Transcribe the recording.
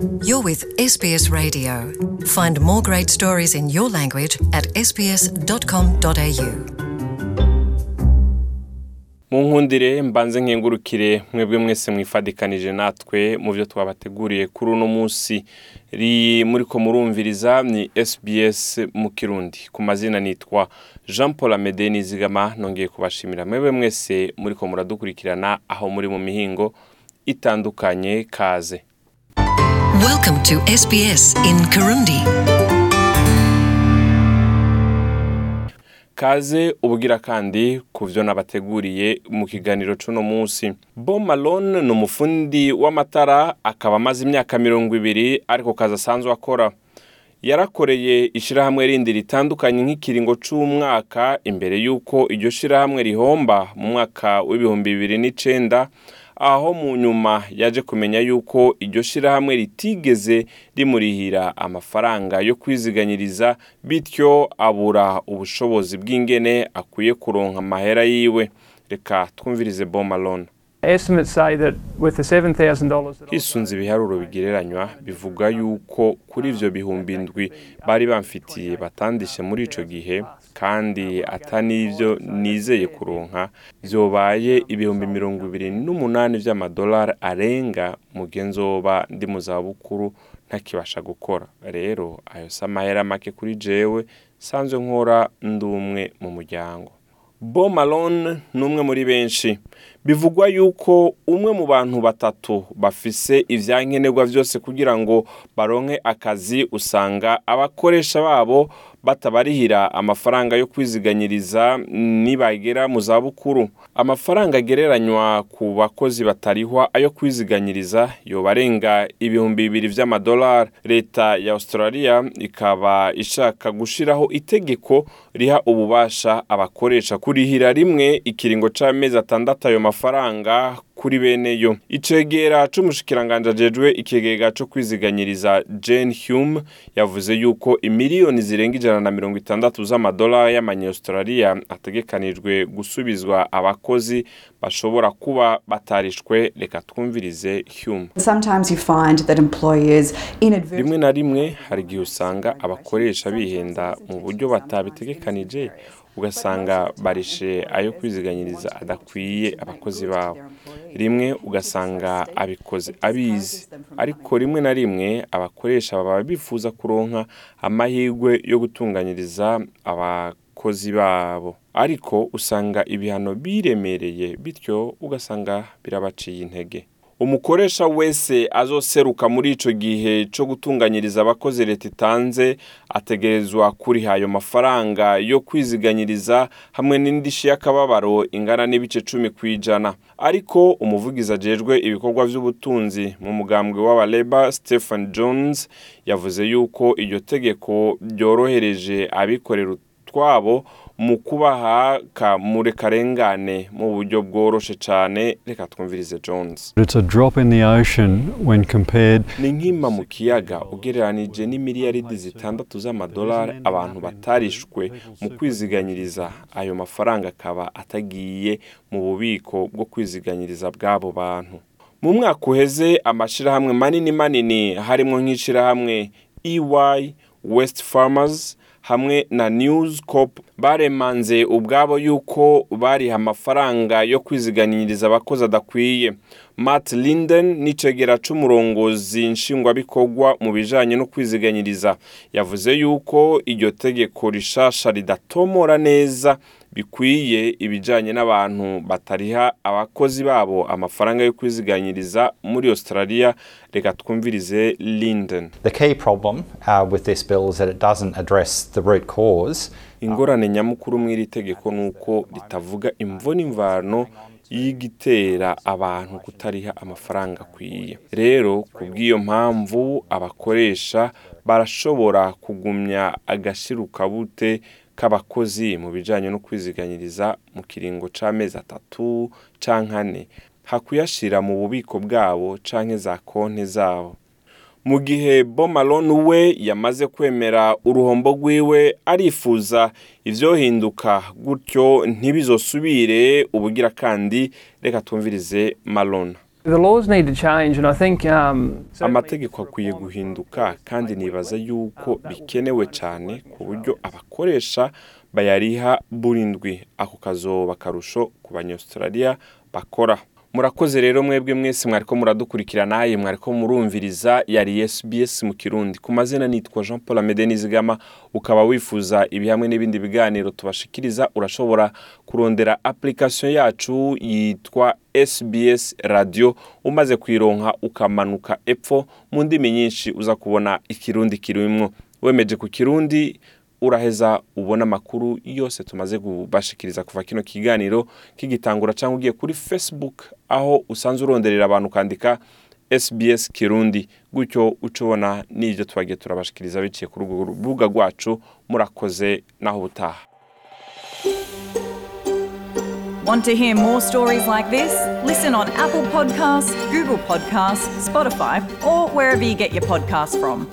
You're with SBS Radio. Find more great stories in your language at sbs.com.au. mu nkundire mbanze nkengurukire mwebwe mwese mwifadikanije natwe mu byo twabateguriye kuri uno munsi ri muri ko murumviriza ni SBS mu kirundi ku mazina nitwa Jean Paul Amede Nizigama nongeye kubashimira mwebwe mwese muri ko muradukurikirana aho muri mu mihingo itandukanye kaze Welcome to SBS in Kirundi. kaze ubugira kandi ku byo nabateguriye mu kiganiro c'uno munsi bo malone ni umufundi w'amatara akaba amaze imyaka mirongo ibiri ariko kazi asanzwe akora yarakoreye ishyirahamwe rindi ritandukanye nk'ikiringo c'umwaka imbere y'uko iryo shyirahamwe rihomba mu mwaka w'ibihumbi bibiri n'icenda aho mu nyuma yaje kumenya yuko iryo shyirahamwe ritigeze rimurihira amafaranga yo kwiziganyiriza bityo abura ubushobozi bw'ingene akwiye kuronka amahera yiwe. Reka twumvirize bo malone Estimates say that with the $7,000 that I hisunze ibiharuro bigereranywa bivuga yuko kuri ivyo bihumbi indwi bari bamfitiye batandishe muri ico gihe kandi ata n'ivyo nizeye kuronka. vyobaye ibihumbi mirongo ibiri n'umunani vy'amadolari arenga mu gihe nzoba ndi mu zabukuru ntakibasha gukora. Rero ayo si amahera make kuri jewe sanzwe nkora ndi umwe mu muryango. Bo malone ni umwe muri benshi. Bivugwa yuko umwe mu bantu batatu bafise ivyankenerwa vyose kugira ngo baronke akazi usanga abakoresha babo batabarihira amafaranga yo kwiziganyiriza nibagera mu zabukuru. Amafaranga agereranywa ku bakozi batarihwa ayo kwiziganyiriza yoba arenga ibihumbi bibiri vy'amadolari leta ya australia ikaba ishaka gushiraho itegeko riha ububasha abakoresha. Kurihira rimwe ikiringo c'amezi atandatu ayo mafaranga kuri bene yo. Icegera c'umushikiranganje ajejwe ikigega co kwiziganyiriza Jane Hume yavuze yuko imiliyoni zirenga ijana na mirongo itandatu z'amadolari y'amanyaustralia ategekanijwe gusubizwa abakozi bashobora kuba batarishwe. Reka twumvirize Hume. Sometimes you find that employers inadvertently rimwe na rimwe hari igihe usanga abakoresha bihenda mu buryo batabitegekanije ugasanga barishe ayo kwiziganyiriza adakwiye abakozi babo. Rimwe ugasanga abikoze abizi ariko rimwe na rimwe abakoresha baba bifuza kuronka amahirwe yo gutunganyiriza abakozi babo. Ariko usanga ibihano biremereye bityo ugasanga birabaciye intege. Umukoresha wese azoseruka muri ico gihe co gutunganyiriza abakozi leta itanze ategerezwa kuriha ayo mafaranga yo kwiziganyiriza hamwe n'indishi y'akababaro ingana n'ibice cumi ku ijana. Ariko umuvugizi ajejwe ibikorwa vy'ubutunzi mu mugambwe w'abaleba stephen jones yavuze yuko iryo tegeko ryorohereje abikorera utwabo mu kubaha kamurekarengane mu buryo bworoshe cane. Reka twumvirize jones. It's a drop in the ocean when compared ni nk'impa mu kiyaga ugereranije n'imiliyaridi zitandatu z'amadolari abantu batarishwe mu kwiziganyiriza. Ayo mafaranga akaba atagiye mu bubiko bwo kwiziganyiriza bw'abo bantu. Mu mwaka uheze amashyirahamwe manini manini harimo nk'ishyirahamwe ey west farmers hamwe na news corp baremanze ubwabo yuko bariha amafaranga yo kwiziganyiriza abakozi adakwiye. Matt linden n'icegera c'umurongozi nshingwabikorwa mu bijanye no kwiziganyiriza. Yavuze yuko iryo tegeko rishasha ridatomora neza bikwiye ibijanye n'abantu batariha abakozi babo amafaranga yo kwiziganyiriza muri australia. Reka twumvirize linden. The key problem uh, with this bill is that it doesn't address the root cause. ingorane nyamukuru mw'iri tegeko ni uko ritavuga imvo n'imvano y'igitera abantu kutariha amafaranga akwiye. Rero ku bw'iyo mpamvu abakoresha barashobora kugumya agashirukabute k'abakozi mu bijanye no kwiziganyiriza mu kiringo c'amezi atatu canke ane hakuyashira mu bubiko bwabo canke za konte zabo. Mu gihe Malone we yamaze kwemera uruhombo rwiwe arifuza ivyohinduka gutyo ntibizosubire ubugira kandi reka twumvirize Malone The laws need to change, and I think um, amategeko akwiye guhinduka kandi nibaza yuko bikenewe cyane ku buryo abakoresha bayariha buri ndwi ako kazoba akarusho ku banyaustralia bakora. Murakoze rero mwebwe mwese mwariko muradukurikirana ye mwariko murumviriza yari SBS mu kirundi. Ku mazina nitwa Jean Paul Amede Nizigama ukaba wifuza ibi hamwe n'ibindi biganiro tubashikiriza urashobora kurondera application yacu yitwa SBS radio. Umaze kuyironka ukamanuka epfo mu ndimi nyinshi uza kubona ikirundi kirimwo. Wemeje ku kirundi uraheza ubona amakuru yose tumaze kubashikiriza kuva kino kiganiro kigitangura cyangwa ugiye kuri facebook aho usanzwe uronderera abantu ukandika sbs kirundi gutyo uca ubona n'ibyo tubagiye turabashikiriza biciye kuri urwo rubuga rwacu murakoze naho ubutaha Want to hear more stories like this? Listen on Apple Podcasts, Google Podcasts, Spotify, or wherever you get your podcasts from.